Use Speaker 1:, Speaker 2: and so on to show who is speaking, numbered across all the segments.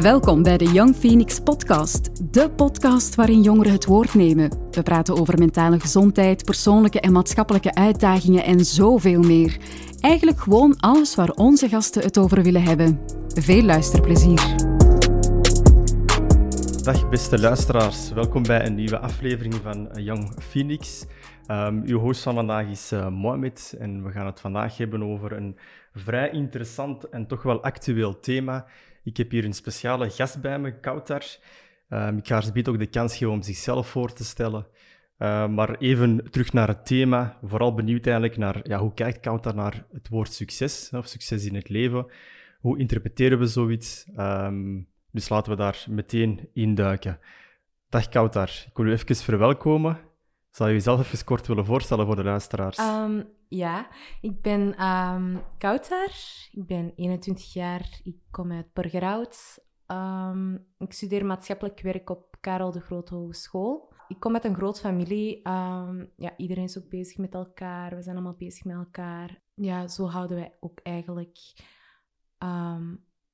Speaker 1: Welkom bij de Young Phoenix Podcast, de podcast waarin jongeren het woord nemen. We praten over mentale gezondheid, persoonlijke en maatschappelijke uitdagingen en zoveel meer. Eigenlijk gewoon alles waar onze gasten het over willen hebben. Veel luisterplezier.
Speaker 2: Dag beste luisteraars, welkom bij een nieuwe aflevering van Young Phoenix. Um, uw host van vandaag is uh, Mohamed en we gaan het vandaag hebben over een vrij interessant en toch wel actueel thema. Ik heb hier een speciale gast bij me, Kautar. Um, ik ga haar ook de kans geven om zichzelf voor te stellen. Uh, maar even terug naar het thema. Vooral benieuwd eigenlijk naar ja, hoe kijkt Kautar naar het woord succes of succes in het leven. Hoe interpreteren we zoiets? Um, dus laten we daar meteen induiken. Dag Kautar, ik wil u even verwelkomen. Zou je jezelf even kort willen voorstellen voor de luisteraars?
Speaker 3: Um, ja, ik ben um. Ik ben 21 jaar. Ik kom uit Burgerhout. Um, ik studeer maatschappelijk werk op Karel de Grote Hogeschool. Ik kom uit een groot familie. Ja, iedereen is ook bezig met elkaar. We zijn allemaal bezig met elkaar. Ja, zo houden wij ook eigenlijk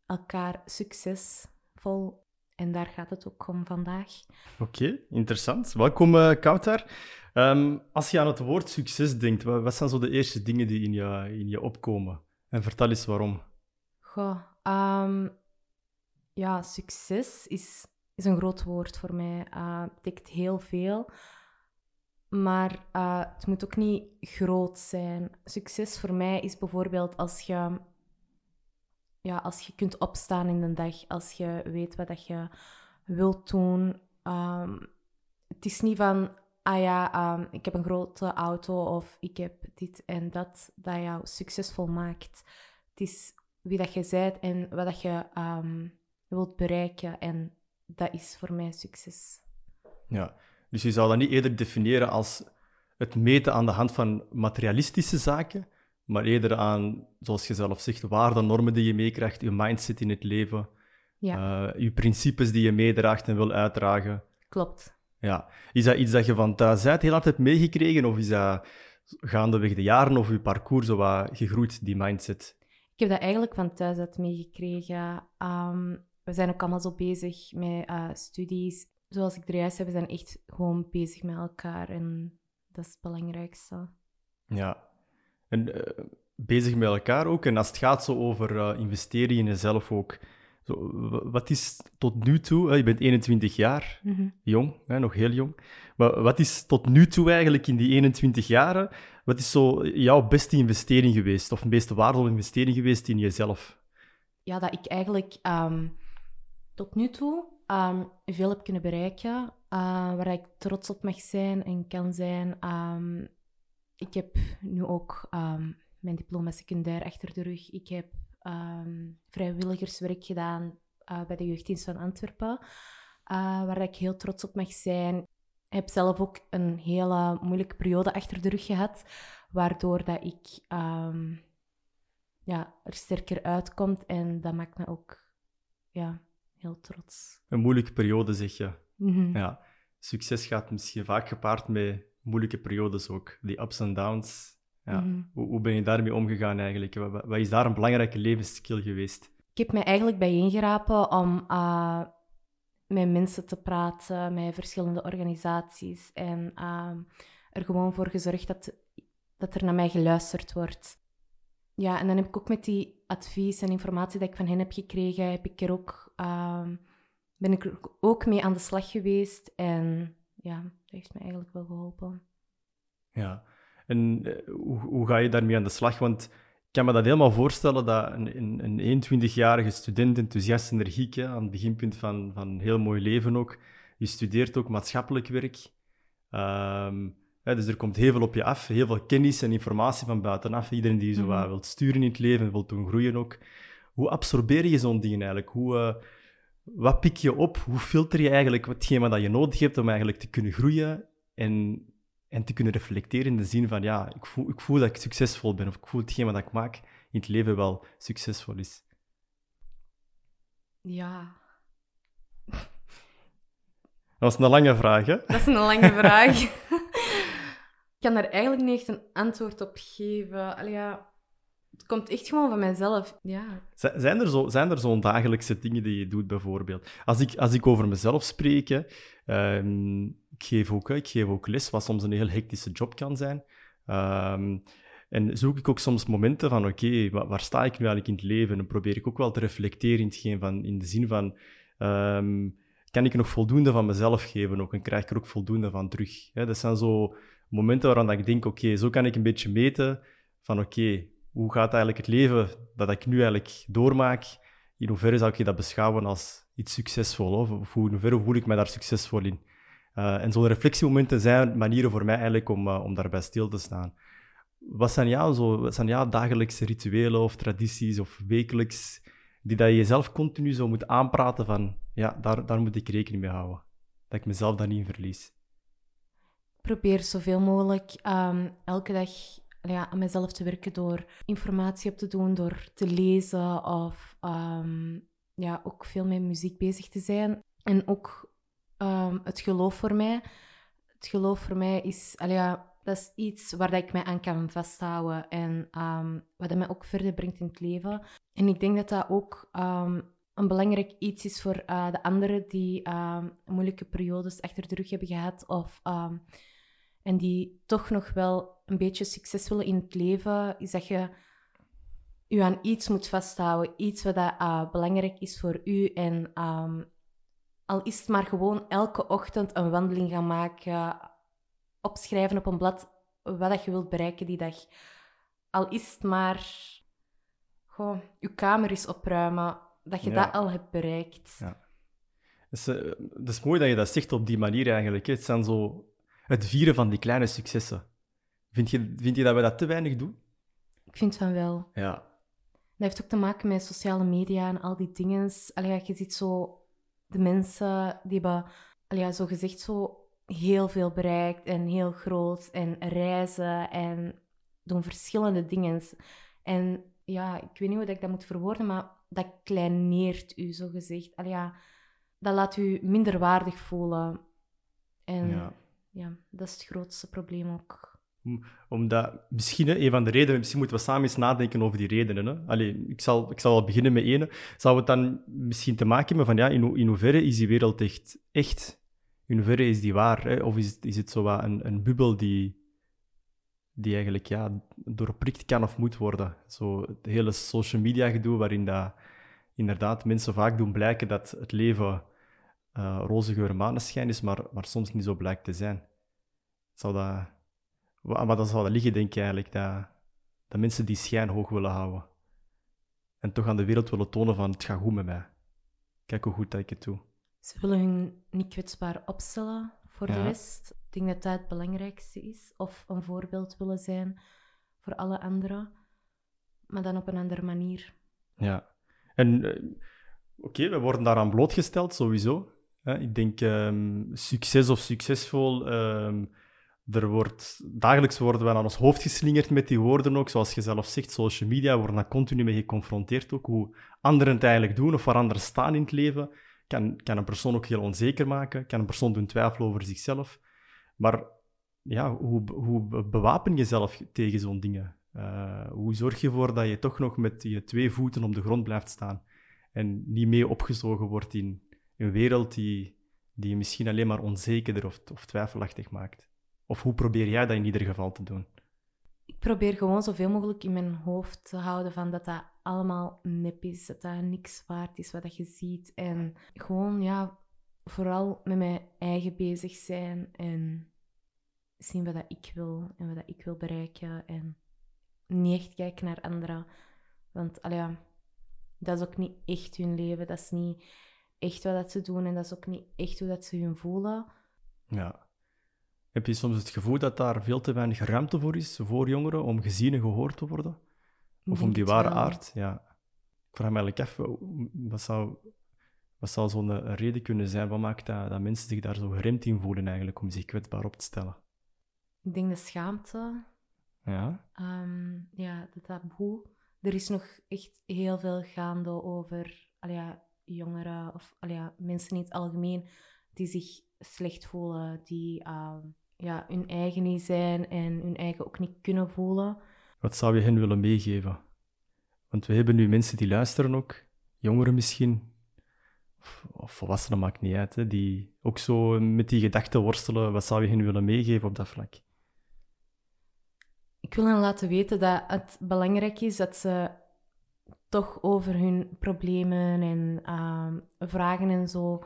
Speaker 3: elkaar succesvol en daar gaat het ook om vandaag.
Speaker 2: Oké, interessant. Welkom, uh, Kautar. Um, als je aan het woord succes denkt, wat, zijn zo de eerste dingen die in je, in je opkomen? En vertel eens waarom.
Speaker 3: Goh, um, ja, succes is, is een groot woord voor mij. Uh, het betekent heel veel. Maar uh, het moet ook niet groot zijn. Succes voor mij is bijvoorbeeld als je ja, als je kunt opstaan in de dag, als je weet wat dat je wilt doen. Um, het is niet van, ah ja, um, ik heb een grote auto of ik heb dit en dat, dat jou succesvol maakt. Het is wie dat je bent en wat dat je um, wilt bereiken. En dat is voor mij succes.
Speaker 2: Ja, dus je zou dat niet eerder definiëren als het meten aan de hand van materialistische zaken, maar eerder aan, zoals je zelf zegt, waarden, normen die je meekrijgt, je mindset in het leven, ja. uh, je principes die je meedraagt en wil uitdragen.
Speaker 3: Klopt.
Speaker 2: Ja. Is dat iets dat je van thuis uit heel hard hebt meegekregen, of is dat gaandeweg de jaren of je parcours zo wat gegroeid, die mindset?
Speaker 3: Ik heb dat eigenlijk van thuis uit meegekregen. Um, we zijn ook allemaal zo bezig met uh, studies. Zoals ik er juist heb, we zijn echt gewoon bezig met elkaar en dat is het belangrijkste.
Speaker 2: Ja, en uh, bezig met elkaar ook. En als het gaat zo over uh, investeren in jezelf ook. Zo, wat is tot nu toe, hè, je bent 21 jaar, mm -hmm. jong, hè, nog heel jong. Maar wat is tot nu toe eigenlijk in die 21 jaren, wat is zo jouw beste investering geweest? Of de meest waardevolle investering geweest in jezelf?
Speaker 3: Ja, dat ik eigenlijk um, tot nu toe um, veel heb kunnen bereiken, uh, waar ik trots op mag zijn en kan zijn. Um, ik heb nu ook um, mijn diploma secundair achter de rug. Ik heb um, vrijwilligerswerk gedaan uh, bij de Jeugddienst van Antwerpen, uh, waar ik heel trots op mag zijn. Ik heb zelf ook een hele moeilijke periode achter de rug gehad, waardoor dat ik um, ja, er sterker uitkomt en dat maakt me ook ja, heel trots.
Speaker 2: Een moeilijke periode, zeg je. Mm -hmm. Ja, succes gaat misschien vaak gepaard met moeilijke periodes ook, die ups en downs. Ja. Mhm. hoe, hoe, ben je daarmee omgegaan eigenlijk? Wat, wat, is daar een belangrijke levensskill geweest?
Speaker 3: Ik heb me eigenlijk bijeengerapen om uh, met mensen te praten, met verschillende organisaties. En uh, er gewoon voor gezorgd dat, dat er naar mij geluisterd wordt. Ja, en dan heb ik ook met die advies en informatie dat ik van hen heb gekregen, heb ik er ook, uh, ben ik er ook mee aan de slag geweest. En ja, dat heeft me eigenlijk wel geholpen.
Speaker 2: Ja, en uh, hoe, hoe, ga je daarmee aan de slag? Want ik kan me dat helemaal voorstellen dat een, een, een 21-jarige student, enthousiast, energiek, aan het beginpunt van, van een heel mooi leven ook, je studeert ook maatschappelijk werk. Um, dus er komt heel veel op je af, heel veel kennis en informatie van buitenaf. Iedereen die zo mm -hmm. wilt sturen in het leven, wilt doen groeien ook. Hoe absorbeer je zo'n dingen eigenlijk? Hoe, uh, wat pik je op? Hoe filter je eigenlijk hetgeen dat je nodig hebt om eigenlijk te kunnen groeien en, en te kunnen reflecteren in de zin van, ja, ik voel, ik voel dat ik succesvol ben of ik voel hetgeen wat ik maak in het leven wel succesvol is?
Speaker 3: Ja.
Speaker 2: Dat was een lange vraag, hè?
Speaker 3: Dat is een lange vraag. ik kan daar eigenlijk niet echt een antwoord op geven. Allee, ja, Het komt echt gewoon van mijzelf, ja.
Speaker 2: Zijn er, zo, zijn er zo'n dagelijkse dingen die je doet, bijvoorbeeld? Als ik, als ik over mezelf spreek, ehm, ik, geef ook, ik geef ook les, wat soms een heel hectische job kan zijn. Um, en zoek ik ook soms momenten van, oké, waar sta ik nu eigenlijk in het leven? En probeer ik ook wel te reflecteren in, hetgeen van, in de zin van, um, kan ik nog voldoende van mezelf geven ook? En krijg ik er ook voldoende van terug? dat zijn zo momenten waarvan ik denk, oké, zo kan ik een beetje meten van, oké, hoe gaat eigenlijk het leven dat ik nu eigenlijk doormaak? In hoeverre zou ik je dat beschouwen als iets succesvol? Of, of in hoeverre voel ik mij daar succesvol in? Uh, en zo'n reflectiemomenten zijn manieren voor mij eigenlijk om, uh, om daarbij stil te staan. Wat zijn jouw, zo, wat zijn jouw dagelijkse rituelen of tradities of wekelijks die dat je jezelf continu zo moet aanpraten van ja, daar, daar moet ik rekening mee houden. Dat ik mezelf daar niet in verlies.
Speaker 3: Probeer zoveel mogelijk um, elke dag ja, aan mezelf te werken door informatie op te doen, door te lezen of um, ja, ook veel met muziek bezig te zijn. En ook um, het geloof voor mij. Het geloof voor mij is, ja, dat is iets waar dat ik mij aan kan vasthouden en um, wat mij ook verder brengt in het leven. En ik denk dat dat ook een belangrijk iets is voor uh, de anderen die moeilijke periodes achter de rug hebben gehad of en die toch nog wel een beetje succes willen in het leven, is dat je je aan iets moet vasthouden. Iets wat dat, uh, belangrijk is voor u. En al is het maar gewoon elke ochtend een wandeling gaan maken, opschrijven op een blad wat dat je wilt bereiken die dag. Al is het maar gewoon je kamer is opruimen, dat je dat al hebt bereikt. Ja.
Speaker 2: Het is, uh, is mooi dat je dat zegt op die manier eigenlijk. Het zijn zo het vieren van die kleine successen. Vind je, vind je dat we dat te weinig doen?
Speaker 3: Ik vind van wel.
Speaker 2: Ja.
Speaker 3: Dat heeft ook te maken met sociale media en al die dingen. Allee, je ziet zo de mensen die hebben, allee, zo gezegd, zo heel veel bereikt en heel groot en reizen en doen verschillende dingen. En ja, ik weet niet hoe ik dat moet verwoorden, maar dat kleineert u, zo gezegd. Al ja, dat laat u minder waardig voelen. En ja. Ja, dat is het grootste probleem ook.
Speaker 2: Omdat, misschien, een van de redenen, misschien moeten we samen eens nadenken over die redenen. Hè? Allee, ik, zal, ik zal wel beginnen met ene. Zou het dan misschien te maken hebben van, ja, in, in hoeverre is die wereld echt, echt in hoeverre is die waar? Hè? Of is het, is het zo wat een, een bubbel die, die eigenlijk ja, doorprikt kan of moet worden? Zo het hele social media gedoe waarin dat, inderdaad mensen vaak doen blijken dat het leven uh, roze geur maneschijn is, maar, maar soms niet zo blijkt te zijn. Zou dat, maar dan zou dat liggen, denk ik eigenlijk, dat, dat mensen die schijn hoog willen houden. En toch aan de wereld willen tonen van, het gaat goed met mij. Kijk hoe goed dat ik het doe.
Speaker 3: Ze willen hun niet kwetsbaar opstellen voor de rest. Ik denk dat dat het belangrijkste is. Of een voorbeeld willen zijn voor alle anderen, maar dan op een andere manier.
Speaker 2: Ja, en uh, oké, we worden daaraan blootgesteld sowieso. Ik denk um, succes of succesvol. Um, er wordt, dagelijks worden we aan ons hoofd geslingerd met die woorden ook. Zoals je zelf zegt, social media worden daar continu mee geconfronteerd ook. Hoe anderen het eigenlijk doen of waar anderen staan in het leven kan, kan een persoon ook heel onzeker maken, kan een persoon doen twijfelen over zichzelf. Maar ja, hoe, hoe bewapen je jezelf tegen zo'n dingen? Uh, hoe zorg je ervoor dat je toch nog met je twee voeten op de grond blijft staan en niet mee opgezogen wordt in een wereld die, die je misschien alleen maar onzekerder of, twijfelachtig maakt? Of hoe probeer jij dat in ieder geval te doen?
Speaker 3: Ik probeer gewoon zoveel mogelijk in mijn hoofd te houden van dat dat allemaal nep is, dat dat niks waard is wat je ziet. En gewoon, ja, vooral met mijn eigen bezig zijn en zien wat dat ik wil en wat dat ik wil bereiken. En niet echt kijken naar anderen. Want, ja, dat is ook niet echt hun leven. Dat is niet echt wat dat ze doen en dat is ook niet echt hoe dat ze hun voelen.
Speaker 2: Ja. Heb je soms het gevoel dat daar veel te weinig ruimte voor is, voor jongeren, om gezien en gehoord te worden? Of om die ware aard? Ja. Ik vraag me eigenlijk af, wat zou, wat zou zo'n reden kunnen zijn? Wat maakt dat, dat mensen zich daar zo geremd in voelen eigenlijk, om zich kwetsbaar op te stellen?
Speaker 3: Ik denk de schaamte.
Speaker 2: Ja?
Speaker 3: Um, ja, de taboe. Er is nog echt heel veel gaande over ja, jongeren of ja, mensen in het algemeen die zich slecht voelen, die uh, ja, hun eigen niet zijn en hun eigen ook niet kunnen voelen.
Speaker 2: Wat zou je hen willen meegeven? Want we hebben nu mensen die luisteren ook, jongeren misschien, of, of volwassenen, maakt niet uit, hè, die ook zo met die gedachten worstelen. Wat zou je hen willen meegeven op dat vlak?
Speaker 3: Ik wil hen laten weten dat het belangrijk is dat ze toch over hun problemen en uh, vragen en zo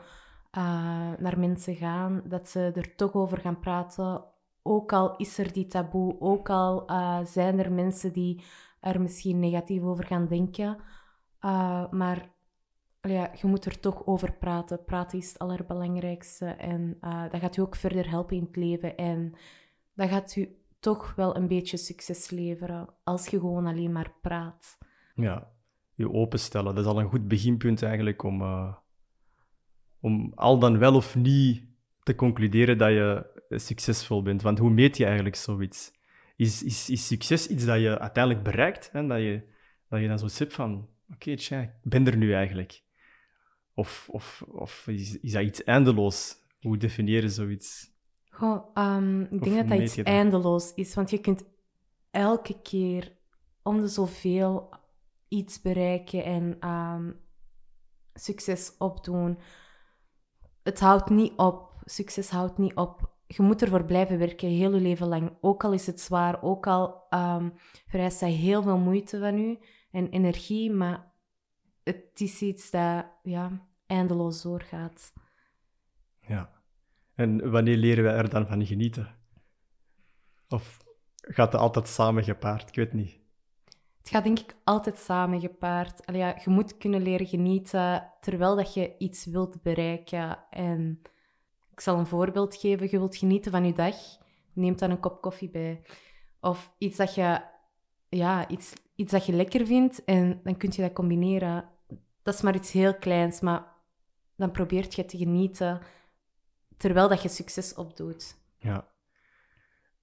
Speaker 3: uh, naar mensen gaan. Dat ze er toch over gaan praten. Ook al is er die taboe, ook al uh, zijn er mensen die er misschien negatief over gaan denken. Uh, maar ja, je moet er toch over praten. Praten is het allerbelangrijkste. En dat gaat u ook verder helpen in het leven. En dat gaat u toch wel een beetje succes leveren als je gewoon alleen maar praat.
Speaker 2: Ja, je openstellen. Dat is al een goed beginpunt eigenlijk om, uh, om al dan wel of niet te concluderen dat je succesvol bent. Want hoe meet je eigenlijk zoiets? Is, is, is succes iets dat je uiteindelijk bereikt? Hè? Dat, je, dat je dan zo zit van, oké, okay, ik ben er nu eigenlijk. Of, of, of is, is dat iets eindeloos? Hoe definiëren zoiets?
Speaker 3: Goh, um, ik denk dat dat iets eindeloos is, want je kunt elke keer om de zoveel iets bereiken en um, succes opdoen. Het houdt niet op. Succes houdt niet op. Je moet ervoor blijven werken, heel je leven lang. Ook al is het zwaar, ook al um, vereist dat heel veel moeite van u en energie, maar het is iets dat ja, eindeloos doorgaat.
Speaker 2: Ja. En wanneer leren wij er dan van genieten? Of gaat het altijd samen gepaard? Ik weet niet.
Speaker 3: Het gaat denk ik altijd samen gepaard. Ja, je moet kunnen leren genieten terwijl dat je iets wilt bereiken. En ik zal een voorbeeld geven. Je wilt genieten van je dag. Neem dan een kop koffie bij. Of iets dat je, ja, iets, iets dat je lekker vindt en dan kun je dat combineren. Dat is maar iets heel kleins, maar dan probeert je te genieten terwijl dat je succes opdoet.
Speaker 2: Ja.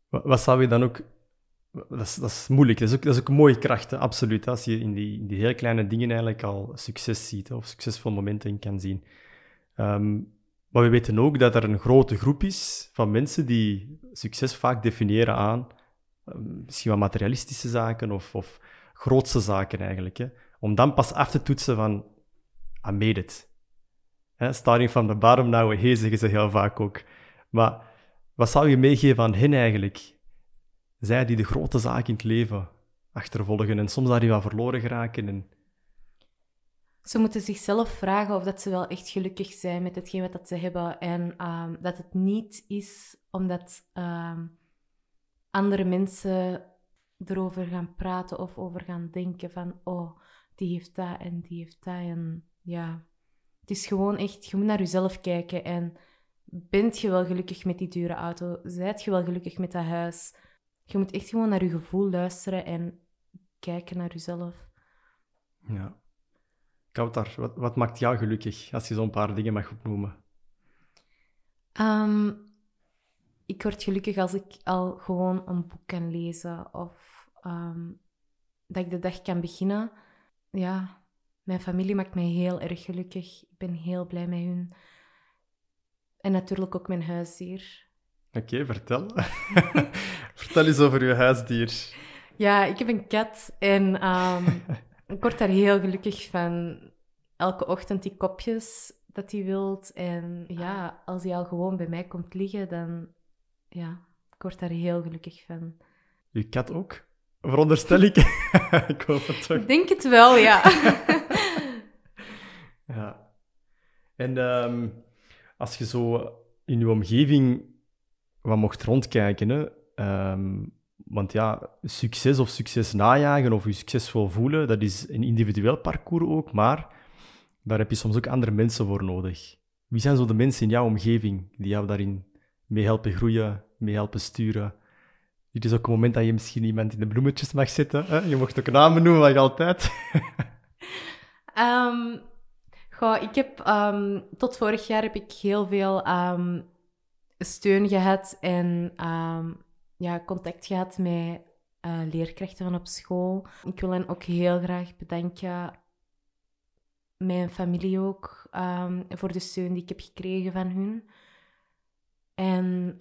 Speaker 2: Wat zou je dan ook... Dat is, dat moeilijk. Dat is, ook, dat is ook een mooie kracht, absoluut. Als je in die, in die heel kleine dingen eigenlijk al succes ziet, of succesvolle momenten kan zien. Um, maar we weten ook dat er een grote groep is van mensen die succes vaak definiëren aan um, misschien wat materialistische zaken of, of grootste zaken eigenlijk. Hè. Om dan pas af te toetsen van, I made it. Hè, starting from the bottom now hey, zeggen ze heel vaak ook. Maar wat zou je meegeven aan hen eigenlijk? Zij die de grote zaken in het leven achtervolgen en soms daarin wel verloren geraken. En...
Speaker 3: Ze moeten zichzelf vragen of dat ze wel echt gelukkig zijn met hetgeen wat ze hebben. En um, dat het niet is omdat um, andere mensen erover gaan praten of over gaan denken van oh, die heeft dat en die heeft dat. En ja, het is gewoon echt, je moet naar jezelf kijken en bent je wel gelukkig met die dure auto? Zijt je wel gelukkig met dat huis? Je moet echt gewoon naar je gevoel luisteren en kijken naar jezelf.
Speaker 2: Ja. Koutar, wat, wat maakt jou gelukkig, als je zo'n paar dingen mag opnoemen?
Speaker 3: Um, ik word gelukkig als ik al gewoon een boek kan lezen of um, dat ik de dag kan beginnen. Ja, mijn familie maakt mij heel erg gelukkig. Ik ben heel blij met hun. En natuurlijk ook mijn huisdier.
Speaker 2: Oké, vertel. vertel eens over je huisdier.
Speaker 3: Ja, ik heb een kat en um, ik word daar heel gelukkig van. Elke ochtend die kopjes dat hij wilt. En ja, als hij al gewoon bij mij komt liggen, dan ja, ik word daar heel gelukkig van.
Speaker 2: Je kat ook? Veronderstel ik. ik hoop het toch.
Speaker 3: Ik denk het wel, ja.
Speaker 2: ja. En um, als je zo in je omgeving wat mocht rondkijken, hè, um, want ja, succes of succes najagen of je succesvol voelen, dat is een individueel parcours ook, maar daar heb je soms ook andere mensen voor nodig. Wie zijn zo de mensen in jouw omgeving die jou daarin mee helpen groeien, mee helpen sturen? Dit is ook een moment dat je misschien iemand in de bloemetjes mag zetten. Hè? Je mocht ook namen noemen, mag altijd.
Speaker 3: um, goh, ik heb, um, tot vorig jaar heb ik heel veel steun gehad en ja, contact gehad met uh, leerkrachten van op school. Ik wil hen ook heel graag bedanken. Mijn familie ook, voor de steun die ik heb gekregen van hun. En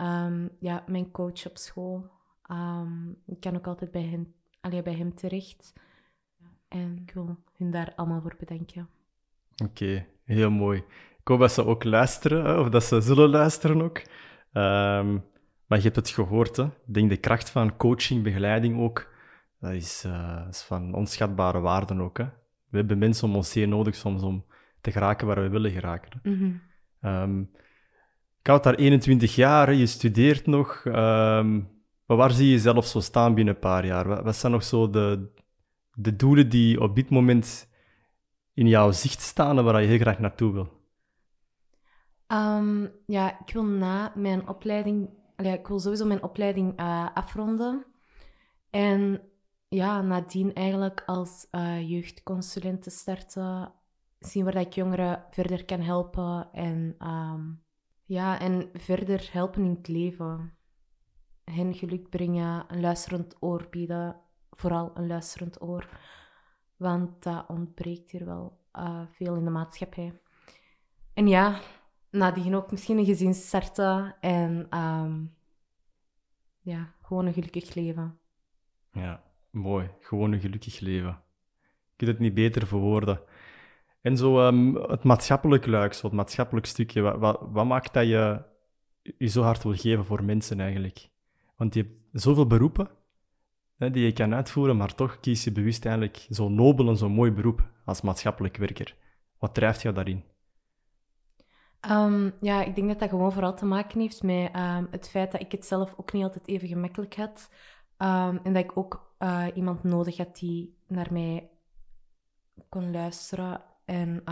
Speaker 3: ja, mijn coach op school. Um, ik kan ook altijd bij, hen, allee, bij hem terecht. En ik wil hun daar allemaal voor bedanken.
Speaker 2: Oké, heel mooi. Ik hoop dat ze ook luisteren, of dat ze zullen luisteren ook. Ehm, maar je hebt het gehoord, hè? Ik denk de kracht van coaching, begeleiding ook, dat is, uh, is van onschatbare waarde ook. Hè? We hebben mensen om ons heen nodig soms om te geraken waar we willen geraken. Mm -hmm. um, daar 21 jaar, je studeert nog. Um, maar waar zie je jezelf zo staan binnen een paar jaar? Wat, zijn nog zo de, de doelen die op dit moment in jouw zicht staan en waar je heel graag naartoe wil?
Speaker 3: Um, ja, ik wil na mijn opleiding... Ik wil sowieso mijn opleiding uh, afronden. En ja, nadien eigenlijk als uh, jeugdconsulent te starten. Zien waar ik jongeren verder kan helpen. En, um, ja, en verder helpen in het leven hen geluk brengen, een luisterend oor bieden. Vooral een luisterend oor. Want dat ontbreekt hier wel uh, veel in de maatschappij. En ja, nadien ook misschien een gezin starten en um, ja, gewoon een gelukkig leven.
Speaker 2: Ja, mooi. Gewoon een gelukkig leven. Je kunt het niet beter verwoorden. En zo um, het maatschappelijk luik, zo het maatschappelijk stukje, wat, wat, wat maakt dat je je zo hard wil geven voor mensen eigenlijk? Want je hebt zoveel beroepen hè, die je kan uitvoeren, maar toch kies je bewust eigenlijk zo'n nobel en zo'n mooi beroep als maatschappelijk werker. Wat drijft jou daarin?
Speaker 3: Um, ja, ik denk dat dat gewoon vooral te maken heeft met um, het feit dat ik het zelf ook niet altijd even gemakkelijk had. Um, en dat ik ook uh, iemand nodig had die naar mij kon luisteren en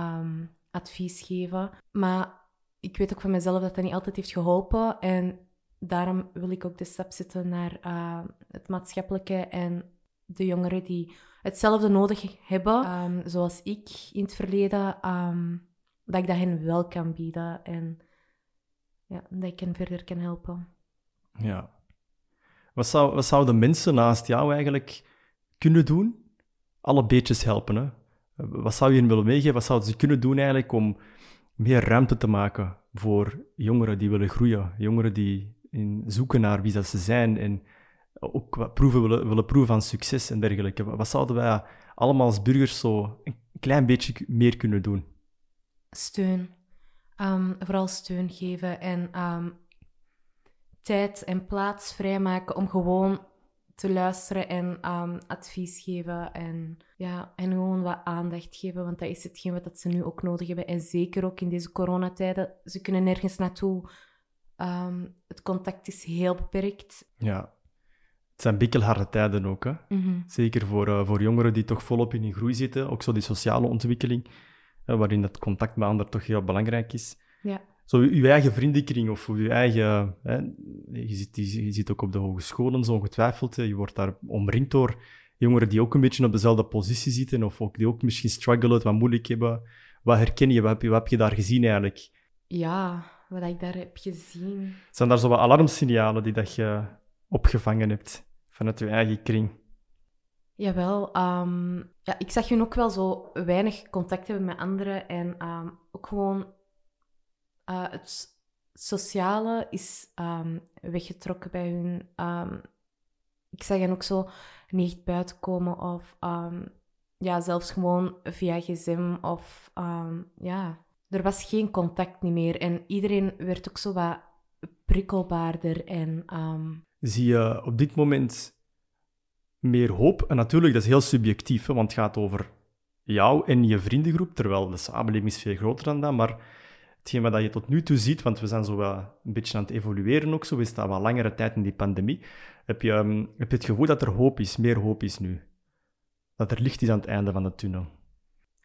Speaker 3: advies geven. Maar ik weet ook van mezelf dat dat niet altijd heeft geholpen. En daarom wil ik ook de stap zetten naar het maatschappelijke en de jongeren die hetzelfde nodig hebben, zoals ik in het verleden, dat ik dat hen wel kan bieden en ja, dat ik hen verder kan helpen.
Speaker 2: Ja. Wat, zou, wat zouden mensen naast jou eigenlijk kunnen doen? Alle beetjes helpen, hè? Wat zou je hen willen meegeven? Wat zouden ze kunnen doen eigenlijk om meer ruimte te maken voor jongeren die willen groeien? Jongeren die in zoeken naar wie ze zijn en ook proeven, willen, willen proeven van succes en dergelijke. Wat zouden wij allemaal als burgers zo een klein beetje meer kunnen doen?
Speaker 3: Steun. Ehm, vooral steun geven en ehm, tijd en plaats vrijmaken om gewoon te luisteren en um, advies geven en, ja, en gewoon wat aandacht geven, want dat is hetgeen wat ze nu ook nodig hebben. En zeker ook in deze coronatijden. Ze kunnen nergens naartoe. Het contact is heel beperkt.
Speaker 2: Ja, het zijn bikkelharde tijden ook. Hè? Mm Zeker voor, uh, voor jongeren die toch volop in hun groei zitten. Ook zo die sociale ontwikkeling, waarin het contact met anderen toch heel belangrijk is.
Speaker 3: Ja.
Speaker 2: Zo uw eigen vriendenkring of uw eigen... Hè, je, zit, je, je zit ook op de hogescholen, zo ongetwijfeld. Hè, je wordt daar omringd door jongeren die ook een beetje op dezelfde positie zitten of ook, die ook misschien struggelen, wat moeilijk hebben. Wat herken je? Wat heb je, wat heb je daar gezien eigenlijk?
Speaker 3: Ja, wat ik daar heb gezien.
Speaker 2: Zijn daar zo wat alarmsignalen die dat je opgevangen hebt vanuit je eigen kring?
Speaker 3: Jawel. Um, ja, ik zag hun ook wel zo weinig contact hebben met anderen. En um, ook gewoon uh, het sociale is um, weggetrokken bij hun. ik zag hen ook zo niet buiten komen of ja, zelfs gewoon via gsm of ja, er was geen contact niet meer. En iedereen werd ook zo wat prikkelbaarder. En, ehm,
Speaker 2: Zie je op dit moment meer hoop? En natuurlijk, dat is heel subjectief, hè, want het gaat over jou en je vriendengroep, terwijl de samenleving is veel groter dan dat. Maar hetgeen wat je tot nu toe ziet, want we zijn zo wel een beetje aan het evolueren ook, zo is dat wel langere tijd in die pandemie, heb je, ehm, heb je het gevoel dat er hoop is, meer hoop is nu? Dat er licht is aan het einde van de tunnel?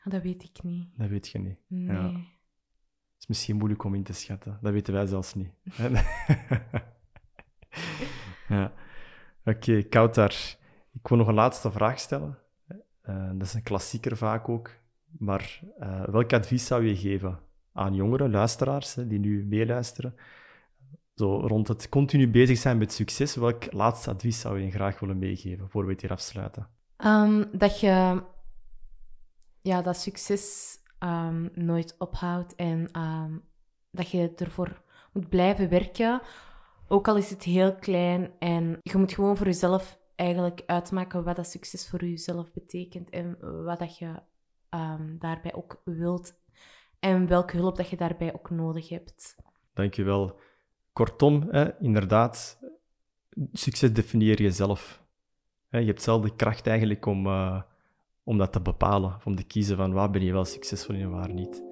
Speaker 3: Dat weet ik niet.
Speaker 2: Dat weet je niet.
Speaker 3: Nee. Ja.
Speaker 2: is misschien moeilijk om in te schatten. Dat weten wij zelfs niet. ja. Oké, okay, Kautar. Ik wil nog een laatste vraag stellen. Uh, dat is een klassieker vaak ook. Maar uh, welk advies zou je geven aan jongeren, luisteraars, die nu meeluisteren? Zo rond het continu bezig zijn met succes, welk laatste advies zou je graag willen meegeven voor we het hier afsluiten?
Speaker 3: Um, dat je ja, dat succes um, nooit ophoudt en um, dat je ervoor moet blijven werken. Ook al is het heel klein en je moet gewoon voor jezelf eigenlijk uitmaken wat dat succes voor jezelf betekent en wat dat je ehm, daarbij ook wilt en welke hulp dat je daarbij ook nodig hebt.
Speaker 2: Dankjewel. Kortom, hè, inderdaad, succes definieer je zelf. Je hebt zelf de kracht eigenlijk om, uh, om dat te bepalen, om te kiezen van waar ben je wel succesvol in en waar niet.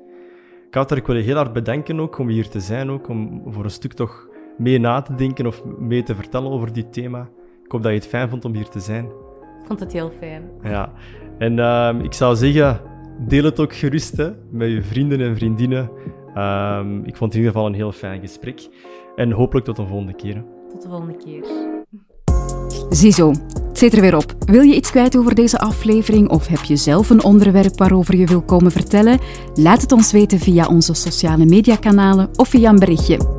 Speaker 2: Kouter, ik wil je heel hard bedanken ook om hier te zijn, ook om voor een stuk toch mee na te denken of mee te vertellen over dit thema. Ik hoop dat je het fijn vond om hier te zijn.
Speaker 3: Ik vond het heel fijn.
Speaker 2: Ja, en uh, ik zou zeggen, deel het ook gerust hè, met je vrienden en vriendinnen. Uh, ik vond het in ieder geval een heel fijn gesprek. En hopelijk tot een volgende keer.
Speaker 3: Tot de volgende keer.
Speaker 1: Ziezo, het zit er weer op. Wil je iets kwijt over deze aflevering of heb je zelf een onderwerp waarover je wil komen vertellen? Laat het ons weten via onze sociale mediakanalen of via een berichtje.